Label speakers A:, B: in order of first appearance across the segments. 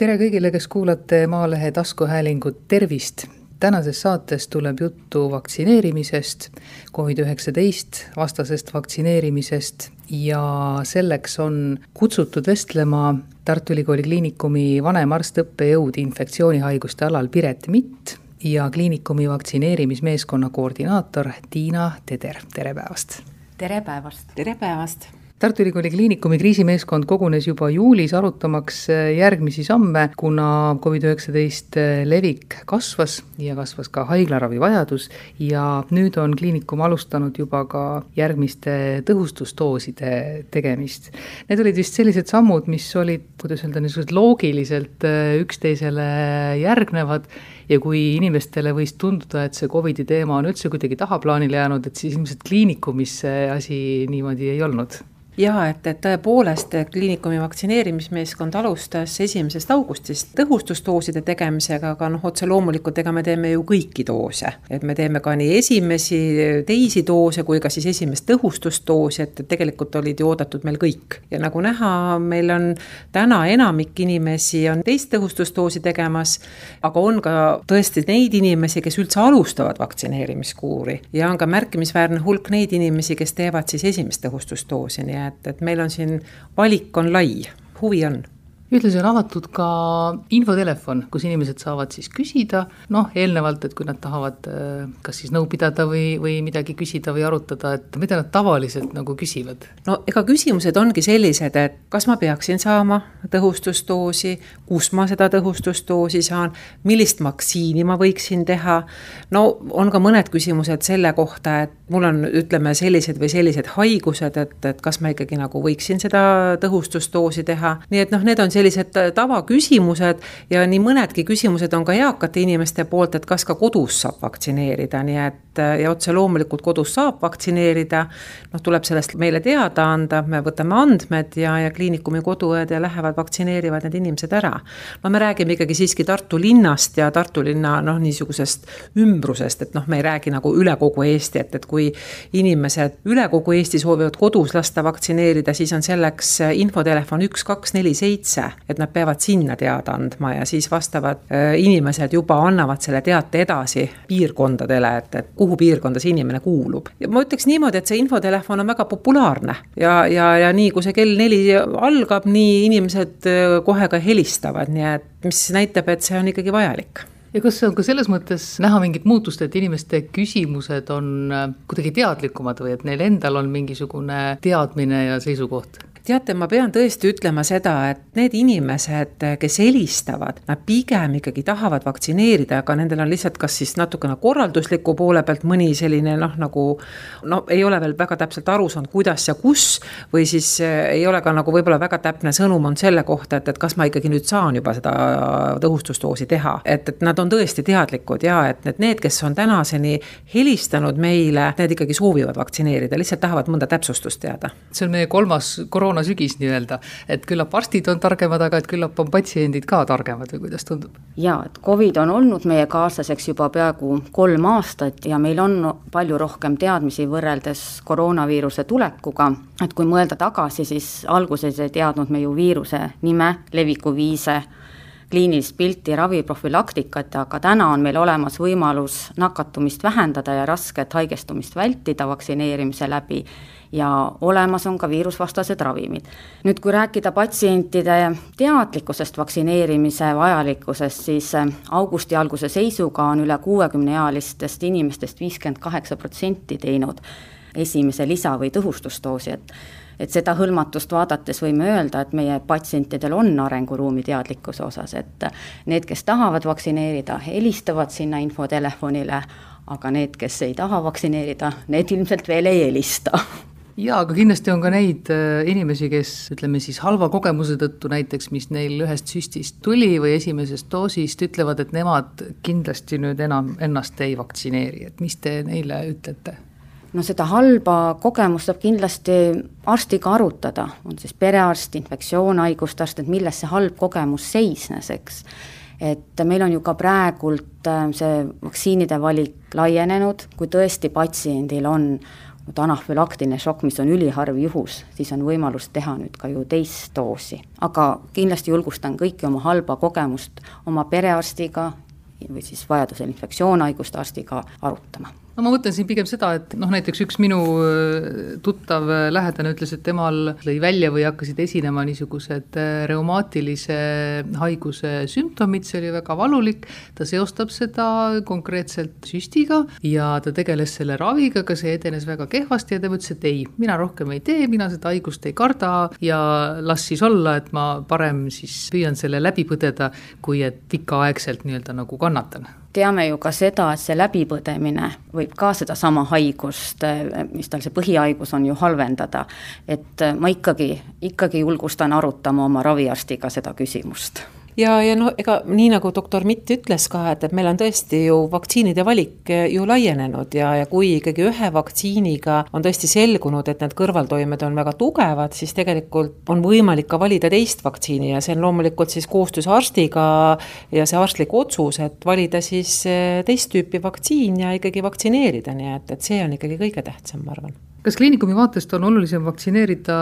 A: tere kõigile, kes kuulate Maalehe taskuhäälingut, tervist! tänases saates tuleb juttu vaktsineerimisest, Covid-19 vastasest vaktsineerimisest ja selleks on kutsutud vestlema Tartu Ülikooli Kliinikumi vanemarst, õppejõud infektsioonihaiguste alal Piret Mitt ja kliinikumi vaktsineerimismeeskonna koordinaator Tiina Teder, tere päevast!
B: tere päevast!
C: tere päevast!
A: Tartu Ülikooli Kliinikumi kriisimeeskond kogunes juba juulis arutamaks äh, järgmisi samme, kuna Covid-19 äh, levik kasvas ja kasvas ka haiglaravi vajadus ja nüüd on kliinikum alustanud juba ka järgmiste tõhustusdooside tegemist. Need olid vist sellised sammud, mis olid, kuidas öelda, niisugused loogiliselt äh, üksteisele järgnevad ja kui inimestele võis tunduda, et see Covidi teema on üldse kuidagi tahaplaanile jäänud, et siis ilmselt kliinikumis see asi niimoodi ei olnud
C: jaa, et, et tõepoolest kliinikumi vaktsineerimismeeskond alustas esimesest augustist tõhustusdooside tegemisega, aga noh, otse loomulikult, ega me teeme ju kõiki doose. et me teeme ka nii esimesi, teisi doose kui ka siis esimest tõhustusdoosi, et tegelikult olid ju oodatud meil kõik. ja nagu näha, meil on täna enamik inimesi on teist tõhustusdoosi tegemas, aga on ka tõesti neid inimesi, kes üldse alustavad vaktsineerimiskuuri ja on ka märkimisväärne hulk neid inimesi, kes teevad siis esimest tõhustusdoosi, nii et et, meil on siin, valik on lai, huvi on
A: ühtlasi on avatud ka infotelefon, kus inimesed saavad siis küsida, noh, eelnevalt, et kui nad tahavad äh, kas siis nõu pidada või, või midagi küsida või arutada, et mida nad tavaliselt nagu küsivad?
C: no ega küsimused ongi sellised, et kas ma peaksin saama tõhustusdoosi, kus ma seda tõhustusdoosi saan, millist vaktsiini ma võiksin teha, no on ka mõned küsimused selle kohta, et mul on, ütleme, sellised või sellised haigused, et, et kas ma ikkagi nagu võiksin seda tõhustusdoosi teha, nii et noh, need on sellised sellised äh, tavaküsimused ja nii mõnedki küsimused on ka eakate inimeste poolt, et kas ka kodus saab vaktsineerida, nii et ja otse loomulikult kodus saab vaktsineerida. noh, tuleb sellest meile teada anda, me võtame andmed ja, ja kliinikumi koduõed ja lähevad vaktsineerivad need inimesed ära. no me räägime ikkagi siiski Tartu linnast ja Tartu linna noh, niisugusest ümbrusest, et noh, me ei räägi nagu üle kogu Eesti, et, et kui inimesed üle kogu Eesti soovivad kodus lasta vaktsineerida, siis on selleks infotelefon üks, kaks, neli, seitse et nad peavad sinna teada andma ja siis vastavad äh, inimesed juba annavad selle teate edasi piirkondadele, et, et kuhu piirkonda see inimene kuulub. ma ütleks niimoodi, et see infotelefon on väga populaarne ja, ja, ja nii kui see kell neli algab, nii inimesed äh, kohe ka helistavad, nii et mis näitab, et see on ikkagi vajalik
A: ja kas on ka selles mõttes näha mingit muutust, et inimeste küsimused on äh, kuidagi teadlikumad või et neil endal on mingisugune teadmine ja seisukoht?
C: Teate, ma pean tõesti ütlema seda, et need inimesed, kes helistavad, nad pigem ikkagi tahavad vaktsineerida, aga nendel on lihtsalt kas siis natukene korraldusliku poole pealt mõni selline noh, nagu no ei ole veel väga täpselt aru saanud, kuidas ja kus, või siis eh, ei ole ka nagu võib-olla väga täpne sõnum on selle kohta, et, et kas ma ikkagi nüüd saan juba seda tõhustusdoosi teha. et, et nad on tõesti teadlikud ja et need, need, kes on tänaseni helistanud meile, need ikkagi soovivad vaktsineerida, lihtsalt tahavad mõnda täpsustust teada.
A: see on meie kolmas koroona koroonasügis nii-öelda, et küllap arstid on targemad, aga et küllap on patsiendid ka targemad või kuidas tundub?
B: jaa, et Covid on olnud meie kaaslaseks juba peaaegu kolm aastat ja meil on palju rohkem teadmisi võrreldes koroonaviiruse tulekuga, et kui mõelda tagasi, siis alguses ei teadnud me ju viiruse nime, levikuviise, kliinilist pilti, raviprofülaktikat, aga täna on meil olemas võimalus nakatumist vähendada ja rasket haigestumist vältida vaktsineerimise läbi ja olemas on ka viirusvastased ravimid. nüüd, kui rääkida patsientide teadlikkusest vaktsineerimise vajalikkusest, siis äh, augusti alguse seisuga on üle kuuekümneealistest inimestest viiskümmend kaheksa protsenti teinud esimese lisa- või tõhustusdoosi, et et seda hõlmatust vaadates võime öelda, et meie patsientidel on arenguruumi teadlikkuse osas, et need, kes tahavad vaktsineerida, helistavad sinna infotelefonile, aga need, kes ei taha vaktsineerida, need ilmselt veel ei helista
A: jaa, aga kindlasti on ka neid äh, inimesi, kes ütleme siis halva kogemuse tõttu näiteks, mis neil ühest süstist tuli või esimesest doosist, ütlevad, et nemad kindlasti nüüd enam ennast ei vaktsineeri, et mis te neile ütlete?
B: No seda halba kogemust saab kindlasti arstiga arutada, on siis perearst, infektsioonhaiguste arst, et milles see halb kogemus seisnes, eks. et meil on ju ka praegult äh, see vaktsiinide valik laienenud, kui tõesti patsiendil on nüüd anafülaktiline šokk, mis on üliharv juhus, siis on võimalus teha nüüd ka ju teist doosi. aga kindlasti julgustan kõiki oma halba kogemust oma perearstiga või siis vajadusel infektsioonhaiguste arstiga arutama
A: no ma mõtlen siin pigem seda, et noh, näiteks üks minu äh, tuttav äh, lähedane ütles, et temal lõi välja või hakkasid esinema niisugused äh, reumaatilise haiguse sümptomid, see oli väga valulik, ta seostab seda konkreetselt süstiga ja ta tegeles selle raviga, aga see edenes väga kehvasti ja ta ütles, et ei, mina rohkem ei tee, mina seda haigust ei karda ja las siis olla, et ma parem siis püüan selle läbi põdeda, kui et pikaaegselt nii-öelda nagu kannatan
B: teame ju ka seda, et see läbipõdemine võib ka sedasama haigust, mis tal see põhihaigus on ju, halvendada. et ma ikkagi, ikkagi julgustan arutama oma raviarstiga seda küsimust
C: ja, ja noh, ega nii nagu doktor Mitt ütles ka, et, et meil on tõesti ju vaktsiinide valik eh, ju laienenud ja, ja kui ikkagi ühe vaktsiiniga on tõesti selgunud, et need kõrvaltoimed on väga tugevad, siis tegelikult on võimalik ka valida teist vaktsiini ja see on loomulikult siis koostöös arstiga ja see arstlik otsus, et valida siis eh, teist tüüpi vaktsiin ja ikkagi vaktsineerida, nii et, et see on ikkagi kõige tähtsam, ma arvan
A: kas kliinikumi vaatest on olulisem vaktsineerida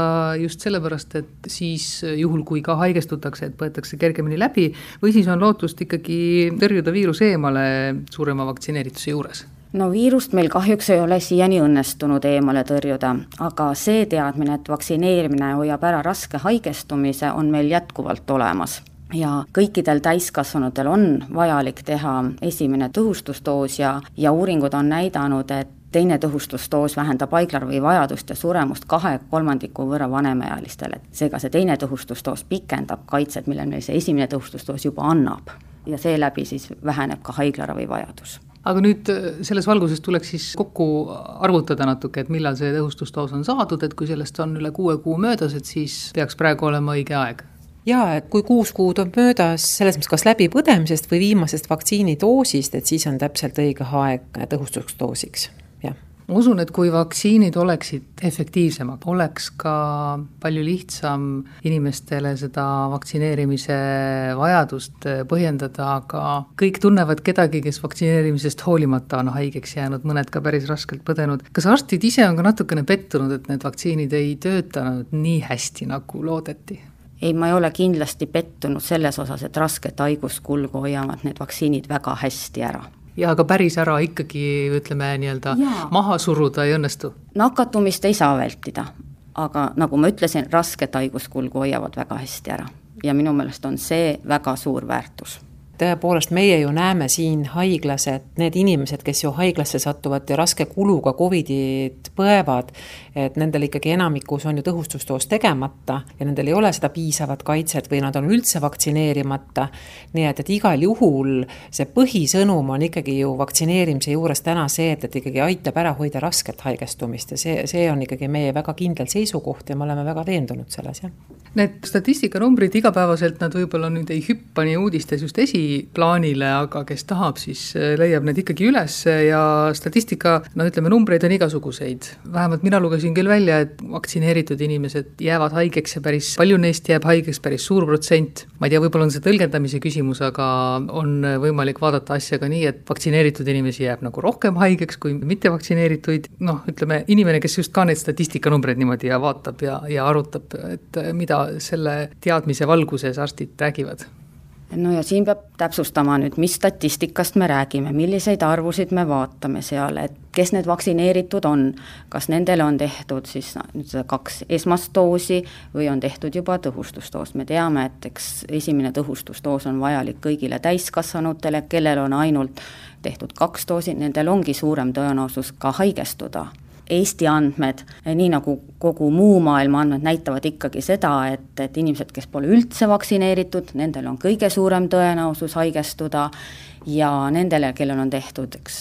A: just sellepärast, et siis juhul, kui ka haigestutakse, et põetakse kergemini läbi, või siis on lootust ikkagi tõrjuda viirus eemale suurema vaktsineerituse juures?
B: no viirust meil kahjuks ei ole siiani õnnestunud eemale tõrjuda, aga see teadmine, et vaktsineerimine hoiab ära raske haigestumise, on meil jätkuvalt olemas ja kõikidel täiskasvanutel on vajalik teha esimene tõhustusdoos ja, ja uuringud on näidanud, et teine tõhustusdoos vähendab haiglaravi vajadust ja suremust kahe kolmandiku võrra vanemaealistel, et seega see teine tõhustusdoos pikendab kaitset, mille meil see esimene tõhustusdoos juba annab. ja seeläbi siis väheneb ka haiglaravi vajadus.
A: Aga nüüd äh, selles valguses tuleks siis kokku arvutada natuke, et millal see tõhustusdoos on saadud, et kui sellest on üle kuue kuu möödas, et siis peaks praegu olema õige aeg.
C: Jaa, et kui kuus kuud on möödas selles mõttes kas läbipõdemisest või viimasest vaktsiinidoosist, et siis on täpselt õige aeg tõhustusdoosiks
A: ma usun, et kui vaktsiinid oleksid efektiivsemad, oleks ka palju lihtsam inimestele seda vaktsineerimise vajadust põhjendada, aga kõik tunnevad kedagi, kes vaktsineerimisest hoolimata on haigeks jäänud, mõned ka päris raskelt põdenud. kas arstid ise on ka natukene pettunud, et need vaktsiinid ei töötanud nii hästi, nagu loodeti?
B: ei, ma ei ole kindlasti pettunud selles osas, et rasket haiguskulgu hoiavad need vaktsiinid väga hästi ära
A: ja ka päris ära ikkagi ütleme nii-öelda maha suruda ei õnnestu?
B: nakatumist ei saa vältida, aga nagu ma ütlesin, rasket haiguskulgu hoiavad väga hästi ära. Ja minu meelest on see väga suur väärtus
C: tõepoolest, meie ju näeme siin haiglas, et need inimesed, kes ju haiglasse satuvad ja raske kuluga Covidit põevad, et nendel ikkagi enamikus on ju tõhustusdoos tegemata ja nendel ei ole seda piisavat kaitset või nad on üldse vaktsineerimata. nii et, et igal juhul see põhisõnum on ikkagi ju vaktsineerimise juures täna see, et, et ikkagi aitab ära hoida rasket haigestumist ja see, see on ikkagi meie väga kindel seisukoht ja me oleme väga veendunud selles, jah.
A: Need statistikanumbrid igapäevaselt, nad võib-olla nüüd ei hüppa nii uudistes just esiplaanile, aga kes tahab, siis äh, leiab need ikkagi üles ja statistika, no ütleme, numbreid on igasuguseid. vähemalt mina lugesin küll välja, et vaktsineeritud inimesed jäävad haigeks ja päris palju neist jääb haigeks, päris suur protsent. ma ei tea, võib-olla on see tõlgendamise küsimus, aga on võimalik vaadata asja ka nii, et vaktsineeritud inimesi jääb nagu rohkem haigeks kui mittevaktsineerituid, noh, ütleme inimene, kes just ka neid statistikanumbreid niimoodi ja vaatab ja, ja arutab, et mida mida selle teadmise valguses arstid räägivad?
B: No ja siin peab täpsustama nüüd, mis statistikast me räägime, milliseid arvusid me vaatame seal, et kes need vaktsineeritud on, kas nendele on tehtud siis nüüd seda kaks esmast doosi või on tehtud juba tõhustusdoos, me teame, et eks esimene tõhustusdoos on vajalik kõigile täiskasvanutele, kellel on ainult tehtud kaks doosi, nendel ongi suurem tõenäosus ka haigestuda Eesti andmed, nii nagu kogu muu maailma andmed, näitavad ikkagi seda, et, et inimesed, kes pole üldse vaktsineeritud, nendel on kõige suurem tõenäosus haigestuda ja nendele, kellel on tehtud, eks,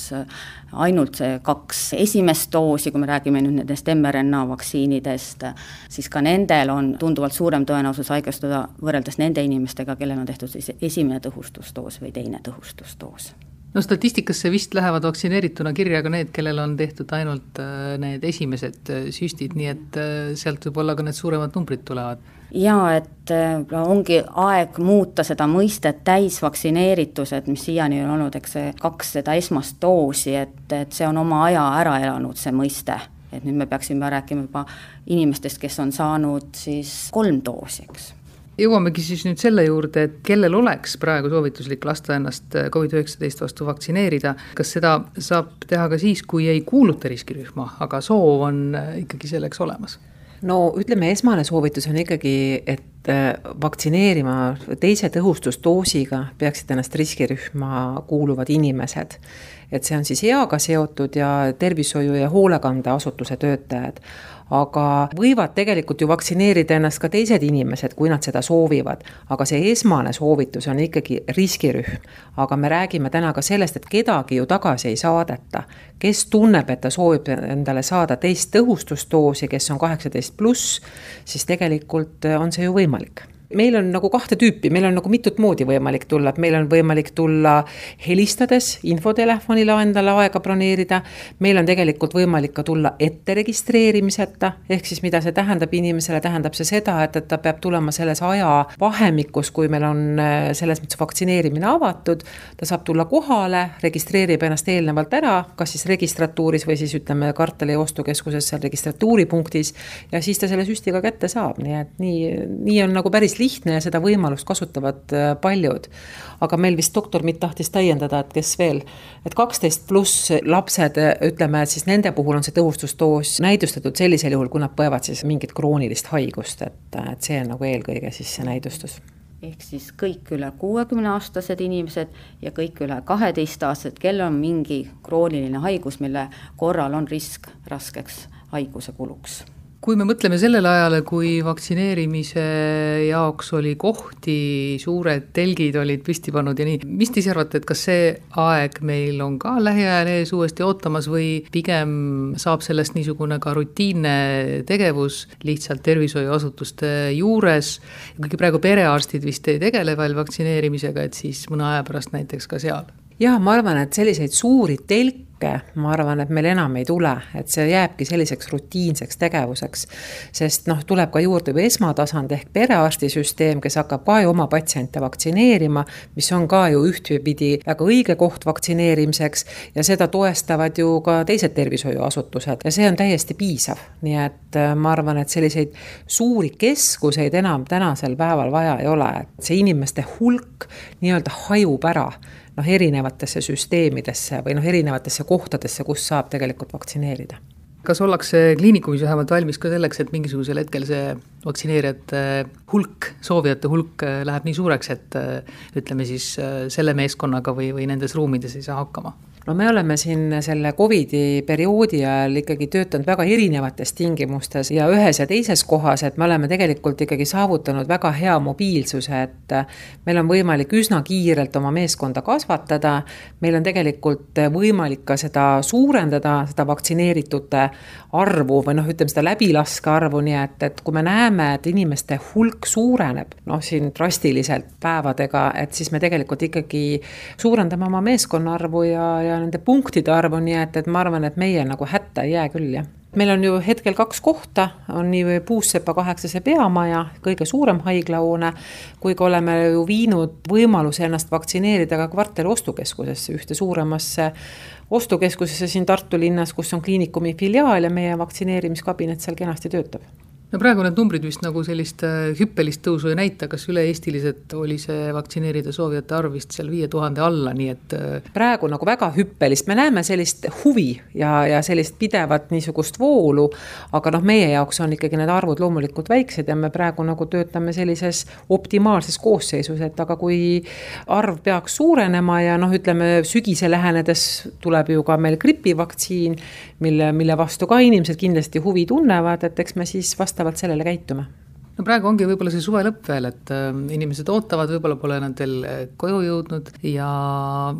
B: ainult see kaks esimest doosi, kui me räägime nüüd nendest mRNA vaktsiinidest, siis ka nendel on tunduvalt suurem tõenäosus haigestuda võrreldes nende inimestega, kellel on tehtud siis esimene tõhustusdoos või teine tõhustusdoos
A: no statistikasse vist lähevad vaktsineerituna kirja ka need, kellel on tehtud ainult äh, need esimesed äh, süstid, nii et äh, sealt võib-olla ka need suuremad numbrid tulevad.
B: jaa, et ongi aeg muuta seda mõistet täisvaktsineeritused, mis siiani on olnud, eks see kaks seda esmast doosi, et, et see on oma aja ära elanud, see mõiste et nüüd me peaksime rääkima juba inimestest, kes on saanud siis kolm doosi, eks
A: jõuamegi siis nüüd selle juurde, et kellel oleks praegu soovituslik lasta ennast Covid-19 vastu vaktsineerida, kas seda saab teha ka siis, kui ei kuuluta riskirühma, aga soov on ikkagi selleks olemas?
C: no ütleme, esmane soovitus on ikkagi, et äh, vaktsineerima teise tõhustusdoosiga peaksid ennast riskirühma kuuluvad inimesed. et see on siis eaga seotud ja tervishoiu ja hoolekandeasutuse töötajad aga võivad tegelikult ju vaktsineerida ennast ka teised inimesed, kui nad seda soovivad. aga see esmane soovitus on ikkagi riskirühm. aga me räägime täna ka sellest, et kedagi ju tagasi ei saadeta. kes tunneb, et ta soovib endale saada teist tõhustusdoosi, kes on kaheksateist pluss, siis tegelikult on see ju võimalik meil on nagu kahte tüüpi, meil on nagu mitut moodi võimalik tulla, et meil on võimalik tulla helistades infotelefonile endale aega broneerida. meil on tegelikult võimalik ka tulla ette registreerimiseta, ehk siis mida see tähendab inimesele, tähendab see seda, et, et ta peab tulema selles ajavahemikus, kui meil on äh, selles mõttes vaktsineerimine avatud. ta saab tulla kohale, registreerib ennast eelnevalt ära, kas siis registratuuris või siis ütleme, kvartali ostukeskuses seal registratuuripunktis. ja siis ta selle süsti ka kätte saab, nii et nii, nii on nagu päris päris lihtne ja seda võimalust kasutavad äh, paljud. aga meil vist doktor Mitt tahtis täiendada, et kes veel, et kaksteist pluss lapsed, ütleme, et siis nende puhul on see tõhustusdoos näidustatud sellisel juhul, kui nad põevad siis mingit kroonilist haigust, et, et see on nagu eelkõige siis see näidustus
B: ehk siis kõik üle kuuekümneaastased inimesed ja kõik üle kaheteistaastased, kellel on mingi krooniline haigus, mille korral on risk raskeks haiguse kuluks
A: kui me mõtleme sellele ajale, kui vaktsineerimise jaoks oli kohti, suured telgid olid püsti pannud ja nii, mis te ise arvate, et kas see aeg meil on ka lähiajal ees uuesti ootamas või pigem saab sellest niisugune ka rutiinne tegevus lihtsalt tervishoiuasutuste juures, kuigi praegu perearstid vist ei tegele veel vaktsineerimisega, et siis mõne aja pärast näiteks ka seal?
C: Jah, ma arvan, et selliseid suuri telki märke, ma arvan, et meil enam ei tule, et see jääbki selliseks rutiinseks tegevuseks. sest noh, tuleb ka juurde ju esmatasand ehk perearstisüsteem, kes hakkab ka ju oma patsiente vaktsineerima, mis on ka ju ühtpidi väga õige koht vaktsineerimiseks ja seda toestavad ju ka teised tervishoiuasutused ja see on täiesti piisav. nii et äh, ma arvan, et selliseid suuri keskuseid enam tänasel päeval vaja ei ole, et see inimeste hulk nii-öelda hajub ära noh, erinevatesse süsteemidesse või noh, erinevatesse kohtadesse, kus saab tegelikult vaktsineerida
A: kas ollakse kliinikumis vähemalt valmis ka selleks, et mingisugusel hetkel see vaktsineerijate hulk, soovijate hulk läheb nii suureks, et ütleme siis selle meeskonnaga või, või nendes ruumides ei saa hakkama?
C: No me oleme siin selle Covidi perioodi ajal ikkagi töötanud väga erinevates tingimustes ja ühes ja teises kohas, et me oleme tegelikult ikkagi saavutanud väga hea mobiilsuse, et meil on võimalik üsna kiirelt oma meeskonda kasvatada, meil on tegelikult võimalik ka seda suurendada, seda vaktsineeritute arvu või noh, ütleme seda läbilaske arvu, nii et, et kui me näeme, et inimeste hulk suureneb, noh siin drastiliselt päevadega, et siis me tegelikult ikkagi suurendame oma meeskonna arvu ja, ja nende punktide arvu, nii et, et ma arvan, et meie nagu hätta ei jää küll, jah. Meil on ju hetkel kaks kohta, on nii Puussepa kaheksase peamaja, kõige suurem haiglahoone, kui ka oleme ju viinud võimaluse ennast vaktsineerida ka kvartali ostukeskusesse, ühte suuremasse ostukeskusesse siin Tartu linnas, kus on kliinikumi filiaal ja meie vaktsineerimiskabinet seal kenasti töötab
A: no praegu need numbrid vist nagu sellist äh, hüppelist tõusu ei näita, kas üle-eestiliselt oli see vaktsineerida soovijate arv vist seal viie tuhande alla, nii et.
C: Äh, praegu nagu väga hüppelist, me näeme sellist huvi ja, ja sellist pidevat niisugust voolu. aga noh, meie jaoks on ikkagi need arvud loomulikult väiksed ja me praegu nagu töötame sellises optimaalses koosseisus, et aga kui arv peaks suurenema ja noh, ütleme sügise lähenedes tuleb ju ka meil gripivaktsiin, mille, mille vastu ka inimesed kindlasti huvi tunnevad, et eks me siis vast vastavalt sellele käitume
A: no praegu ongi võib-olla see suve lõpp veel, et äh, inimesed ootavad, võib-olla pole nad veel äh, koju jõudnud ja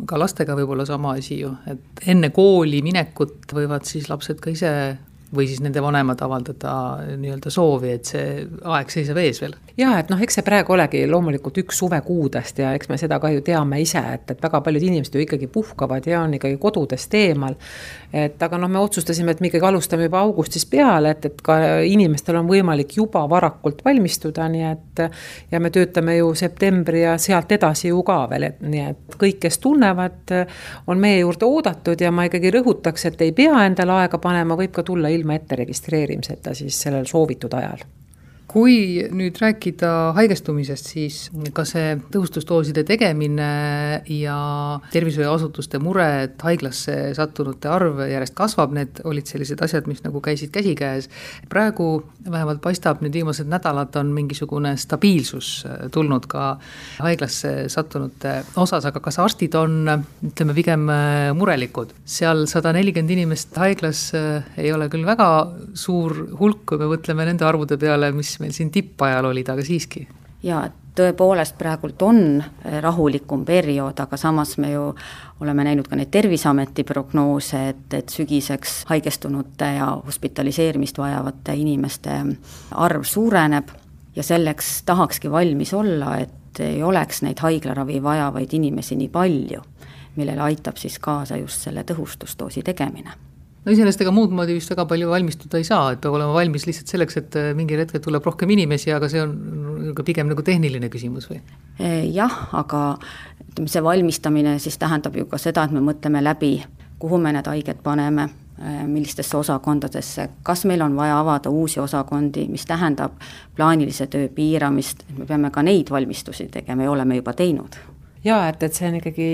A: ka lastega võib-olla sama asi ju, et enne kooli minekut võivad siis lapsed ka ise või siis nende vanemad avaldada nii-öelda soovi, et see aeg seisab ees veel?
C: jaa, et noh, eks see praegu olegi loomulikult üks suvekuudest ja eks me seda ka ju teame ise, et, et väga paljud inimesed ju ikkagi puhkavad ja on ikkagi kodudest eemal. et aga noh, me otsustasime, et me ikkagi alustame juba augustis peale, et, et ka inimestel on võimalik juba varakult valmistuda, nii et ja me töötame ju septembri ja sealt edasi ju ka veel, et nii et kõik, kes tunnevad, on meie juurde oodatud ja ma ikkagi rõhutaks, et ei pea endale aega panema, võib ka tulla ilma ette registreerimiseta siis sellel soovitud ajal
A: kui nüüd rääkida haigestumisest, siis ka see tõhustusdooside tegemine ja tervishoiuasutuste mure, et haiglasse sattunute arv järjest kasvab, need olid sellised asjad, mis nagu käisid käsikäes. praegu vähemalt paistab, nüüd viimased nädalad on mingisugune stabiilsus tulnud ka haiglasse sattunute osas, aga kas arstid on, ütleme, pigem murelikud? seal sada nelikümmend inimest haiglas ei ole küll väga suur hulk, kui me mõtleme nende arvude peale, mis mis meil siin tippajal olid, aga siiski.
B: jaa, tõepoolest praegult on eh, rahulikum periood, aga samas me ju oleme näinud ka neid Terviseameti prognoose, et, et sügiseks haigestunute ja hospitaliseerimist vajavate inimeste arv suureneb ja selleks tahakski valmis olla, et ei oleks neid haiglaravi vajavaid inimesi nii palju, millele aitab siis kaasa just selle tõhustusdoosi tegemine
A: no iseenesest ega muud moodi vist väga palju valmistuda ei saa, et peab olema valmis lihtsalt selleks, et äh, mingil hetkel tuleb rohkem inimesi, aga see on ka pigem nagu tehniline küsimus või?
B: Äh, jah, aga ütleme, see valmistamine siis tähendab ju ka seda, et me mõtleme läbi, kuhu me need haiged paneme, äh, millistesse osakondadesse, kas meil on vaja avada uusi osakondi, mis tähendab plaanilise töö piiramist, et me peame ka neid valmistusi tegema ja oleme juba teinud
C: jaa, et, et see on ikkagi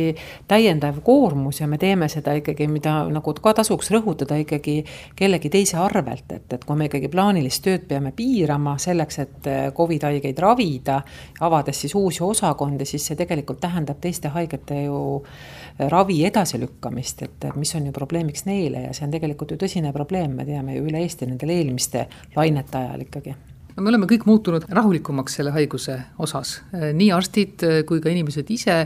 C: täiendav koormus ja me teeme seda ikkagi, mida nagu ka tasuks rõhutada ikkagi kellegi teise arvelt, et, et kui me ikkagi plaanilist tööd peame piirama selleks, et Covid haigeid ravida, avades siis uusi osakondi, siis see tegelikult tähendab teiste haigete ju ravi edasilükkamist, et mis on ju probleemiks neile ja see on tegelikult ju tõsine probleem, me teame ju üle Eesti nendel eelmiste lainete ajal ikkagi
A: no me oleme kõik muutunud rahulikumaks selle haiguse osas, nii arstid kui ka inimesed ise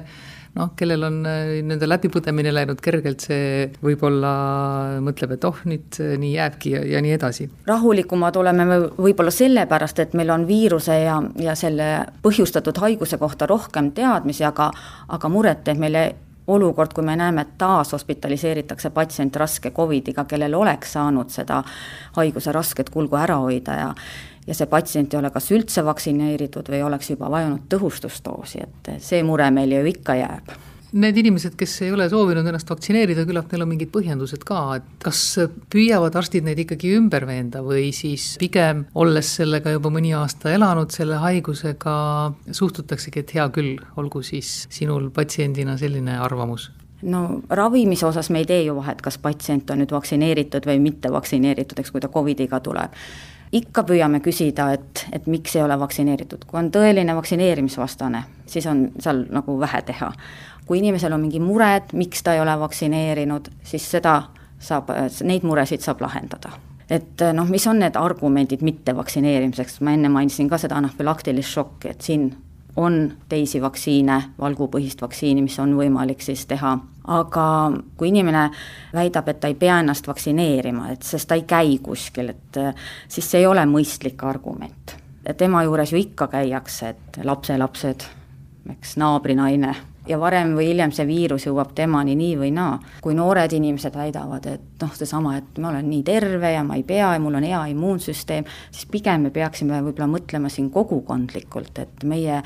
A: noh, kellel on äh, nende läbipõdemine läinud kergelt, see võib-olla mõtleb, et oh, nüüd äh, nii jääbki ja, ja nii edasi.
B: rahulikumad oleme me võib-olla sellepärast, et meil on viiruse ja, ja selle põhjustatud haiguse kohta rohkem teadmisi, aga aga muret teeb meile olukord, kui me näeme, et taas hospitaliseeritakse patsient raske Covidiga, kellel oleks saanud seda haiguse rasket kulgu ära hoida ja ja see patsient ei ole kas üldse vaktsineeritud või oleks juba vajanud tõhustusdoosi, et see mure meil ju ikka jääb
A: Need inimesed, kes ei ole soovinud ennast vaktsineerida, küllap neil on mingid põhjendused ka, et kas püüavad arstid neid ikkagi ümber veenda või siis pigem, olles sellega juba mõni aasta elanud, selle haigusega, suhtutaksegi, et hea küll, olgu siis sinul patsiendina selline arvamus?
B: no ravimise osas me ei tee ju vahet, kas patsient on nüüd vaktsineeritud või mitte vaktsineeritud, eks kui ta Covidiga tuleb ikka püüame küsida, et, et miks ei ole vaktsineeritud, kui on tõeline vaktsineerimisvastane, siis on seal nagu vähe teha. kui inimesel on mingi mure, et miks ta ei ole vaktsineerinud, siis seda saab, neid muresid saab lahendada. Et noh, mis on need argumendid mitte vaktsineerimiseks, ma enne mainisin ka seda anafülaktilist šokki, et siin on teisi vaktsiine, valgupõhist vaktsiini, mis on võimalik siis teha, aga kui inimene väidab, et ta ei pea ennast vaktsineerima, et sest ta ei käi kuskil, et siis see ei ole mõistlik argument. tema juures ju ikka käiakse, et lapselapsed, eks naabrinaine ja varem või hiljem see viirus jõuab temani nii või naa. kui noored inimesed väidavad, et noh, seesama, et ma olen nii terve ja ma ei pea ja mul on hea immuunsüsteem, siis pigem me peaksime võib-olla mõtlema siin kogukondlikult, et meie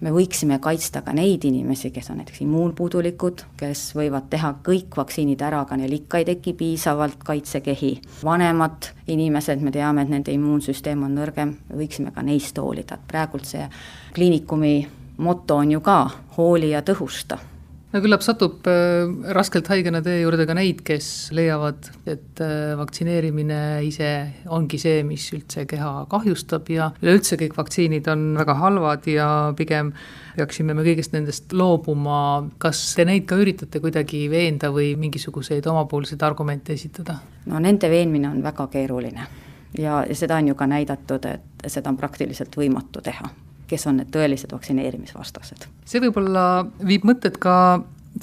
B: me võiksime kaitsta ka neid inimesi, kes on näiteks immuunpuudulikud, kes võivad teha kõik vaktsiinid ära, aga neil ikka ei teki piisavalt kaitsekehi. vanemad inimesed, me teame, et nende immuunsüsteem on nõrgem, võiksime ka neist hoolida, et praegult see kliinikumi moto on ju ka hooli ja tõhusta
A: no küllap satub äh, raskelt haigena teie juurde ka neid, kes leiavad, et äh, vaktsineerimine ise ongi see, mis üldse keha kahjustab ja üleüldse kõik vaktsiinid on väga halvad ja pigem peaksime me kõigest nendest loobuma. kas te neid ka üritate kuidagi veenda või mingisuguseid omapoolseid argumente esitada?
B: no nende veenmine on väga keeruline ja, ja seda on ju ka näidatud, et seda on praktiliselt võimatu teha kes on need tõelised vaktsineerimisvastased.
A: see võib-olla viib mõtted ka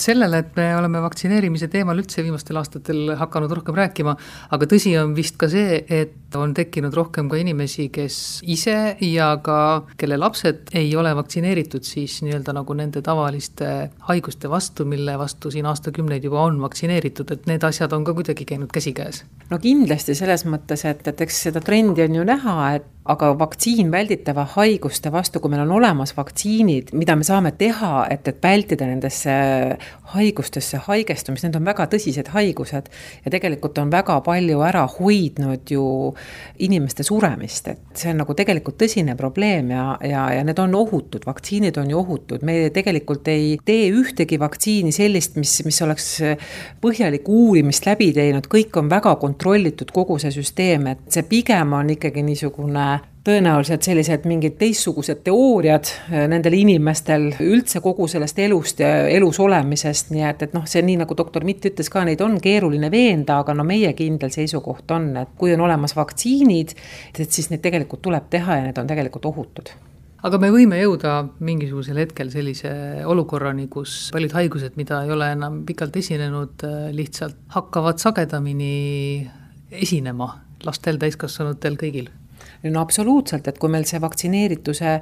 A: sellele, et me oleme vaktsineerimise teemal üldse viimastel aastatel hakanud rohkem rääkima, aga tõsi on vist ka see, et on tekkinud rohkem ka inimesi, kes ise ja ka kelle lapsed ei ole vaktsineeritud siis nii-öelda nagu nende tavaliste haiguste vastu, mille vastu siin aastakümneid juba on vaktsineeritud, et need asjad on ka kuidagi käinud käsikäes.
C: no kindlasti selles mõttes, et, et eks seda trendi on ju näha, et aga vaktsiin välditava haiguste vastu, kui meil on olemas vaktsiinid, mida me saame teha, et, et vältida nendesse haigustesse haigestumist, need on väga tõsised haigused ja tegelikult on väga palju ära hoidnud ju inimeste suremist, et see on nagu tegelikult tõsine probleem ja, ja, ja need on ohutud, vaktsiinid on ju ohutud, me tegelikult ei tee ühtegi vaktsiini sellist, mis, mis oleks põhjalikku uurimist läbi teinud, kõik on väga kontrollitud, kogu see süsteem, et see pigem on ikkagi niisugune tõenäoliselt sellised mingid teistsugused teooriad äh, nendel inimestel üldse kogu sellest elust ja elus olemisest, nii et, et noh, see nii nagu doktor Mitt ütles ka, neid on keeruline veenda, aga no meie kindel seisukoht on, et kui on olemas vaktsiinid, et siis neid tegelikult tuleb teha ja need on tegelikult ohutud.
A: Aga me võime jõuda mingisugusel hetkel sellise olukorrani, kus paljud haigused, mida ei ole enam pikalt esinenud, äh, lihtsalt hakkavad sagedamini esinema lastel, täiskasvanutel, kõigil
C: no absoluutselt, et kui meil see vaktsineerituse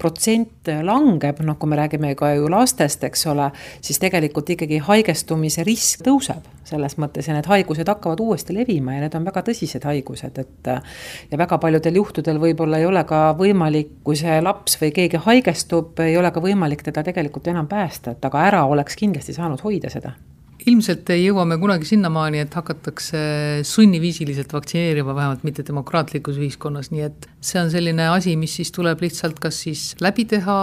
C: protsent langeb, noh, kui me räägime ka ju lastest, eks ole, siis tegelikult ikkagi haigestumise risk tõuseb selles mõttes ja need haigused hakkavad uuesti levima ja need on väga tõsised haigused, et ja väga paljudel juhtudel võib-olla ei ole ka võimalik, kui see laps või keegi haigestub, ei ole ka võimalik teda tegelikult enam päästa, et aga ära oleks kindlasti saanud hoida seda
A: ilmselt ei jõua me kunagi sinnamaani, et hakatakse sunniviisiliselt vaktsineerima, vähemalt mitte demokraatlikus ühiskonnas, nii et see on selline asi, mis siis tuleb lihtsalt kas siis läbi teha,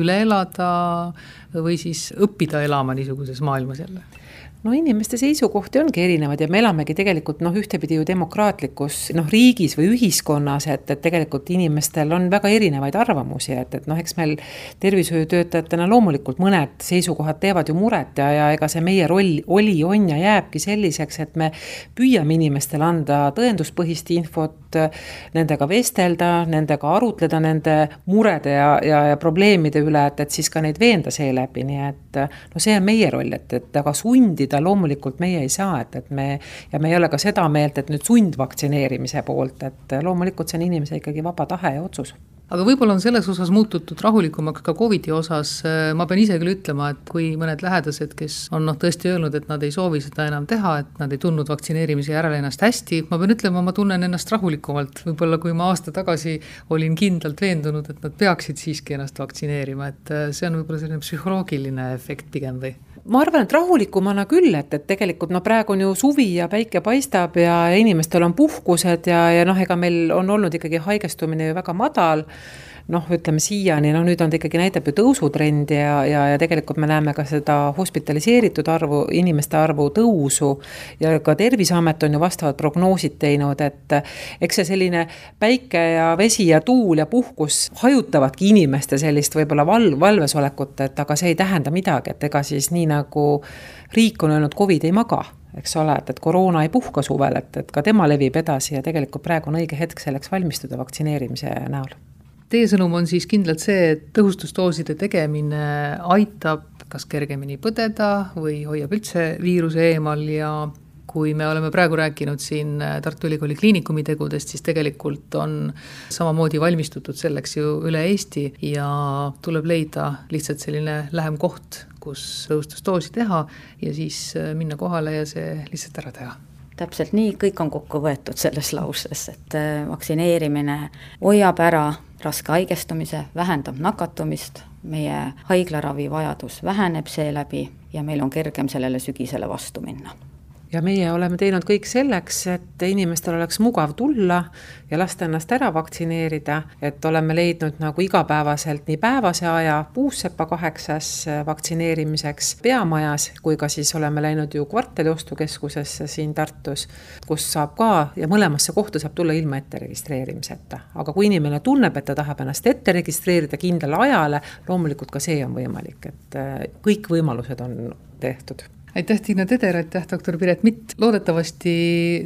A: üle elada või siis õppida elama niisuguses maailmas jälle?
C: No inimeste seisukohti ongi erinevaid ja me elamegi tegelikult noh, ühtepidi ju demokraatlikus noh, riigis või ühiskonnas, et, et tegelikult inimestel on väga erinevaid arvamusi, et, et noh, eks meil tervishoiutöötajatena loomulikult mõned seisukohad teevad ju muret ja, ja ega see meie roll oli, on ja jääbki selliseks, et me püüame inimestele anda tõenduspõhist infot, nendega vestelda, nendega arutleda nende murede ja, ja, ja probleemide üle, et, et siis ka neid veenda seeläbi, nii et no see on meie roll, et, et aga sundida loomulikult meie ei saa, et, et me ja me ei ole ka seda meelt, et nüüd sundvaktsineerimise poolt, et loomulikult see on inimese ikkagi vaba tahe ja otsus
A: aga võib-olla on selles osas muututud rahulikumaks ka Covidi osas, ma pean ise küll ütlema, et kui mõned lähedased, kes on noh, tõesti öelnud, et nad ei soovi seda enam teha, et nad ei tundnud vaktsineerimise järel ennast hästi, ma pean ütlema, ma tunnen ennast rahulikumalt, võib-olla kui ma aasta tagasi olin kindlalt veendunud, et nad peaksid siiski ennast vaktsineerima, et see on võib-olla selline psühholoogiline efekt pigem või?
C: Ma arvan, et rahulikumana küll, et, et tegelikult no praegu on ju suvi ja päike paistab ja inimestel on puhkused ja, ja noh, ega meil on olnud ikkagi haigestumine ju väga madal noh, ütleme siiani, no nüüd on ta ikkagi näitab ju tõusutrend ja, ja, ja tegelikult me näeme ka seda hospitaliseeritud arvu, inimeste arvu tõusu. ja ka Terviseamet on ju vastavad prognoosid teinud, et eks see selline päike ja vesi ja tuul ja puhkus hajutavadki inimeste sellist võib-olla val-, valvesolekut, et aga see ei tähenda midagi, et ega siis nii nagu riik on öelnud, Covid ei maga eks ole, et, et koroona ei puhka suvel, et, et ka tema levib edasi ja tegelikult praegu on õige hetk selleks valmistuda vaktsineerimise näol
A: Teie sõnum on siis kindlalt see, et tõhustusdooside tegemine aitab kas kergemini põdeda või hoiab üldse viiruse eemal ja kui me oleme praegu rääkinud siin Tartu Ülikooli Kliinikumi tegudest, siis tegelikult on samamoodi valmistutud selleks ju üle Eesti ja tuleb leida lihtsalt selline lähem koht, kus tõhustusdoosi teha ja siis minna kohale ja see lihtsalt ära teha.
B: Täpselt nii, kõik on kokku võetud selles lauses, et vaktsineerimine hoiab ära raske haigestumise, vähendab nakatumist, meie haiglaravi vajadus väheneb seeläbi ja meil on kergem sellele sügisele vastu minna
C: ja meie oleme teinud kõik selleks, et inimestel oleks mugav tulla ja lasta ennast ära vaktsineerida, et oleme leidnud nagu igapäevaselt nii päevase aja puussepa kaheksas vaktsineerimiseks peamajas, kui ka siis oleme läinud ju kvartaliostukeskusesse siin Tartus, kus saab ka ja mõlemasse kohta saab tulla ilma ette registreerimiseta. aga kui inimene tunneb, et ta tahab ennast ette registreerida kindlale ajale, loomulikult ka see on võimalik, et kõik võimalused on tehtud
A: aitäh, Tiina Teder, aitäh, doktor Piret Mitt, loodetavasti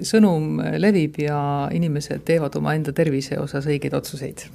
A: sõnum levib ja inimesed teevad omaenda tervise osas õigeid otsuseid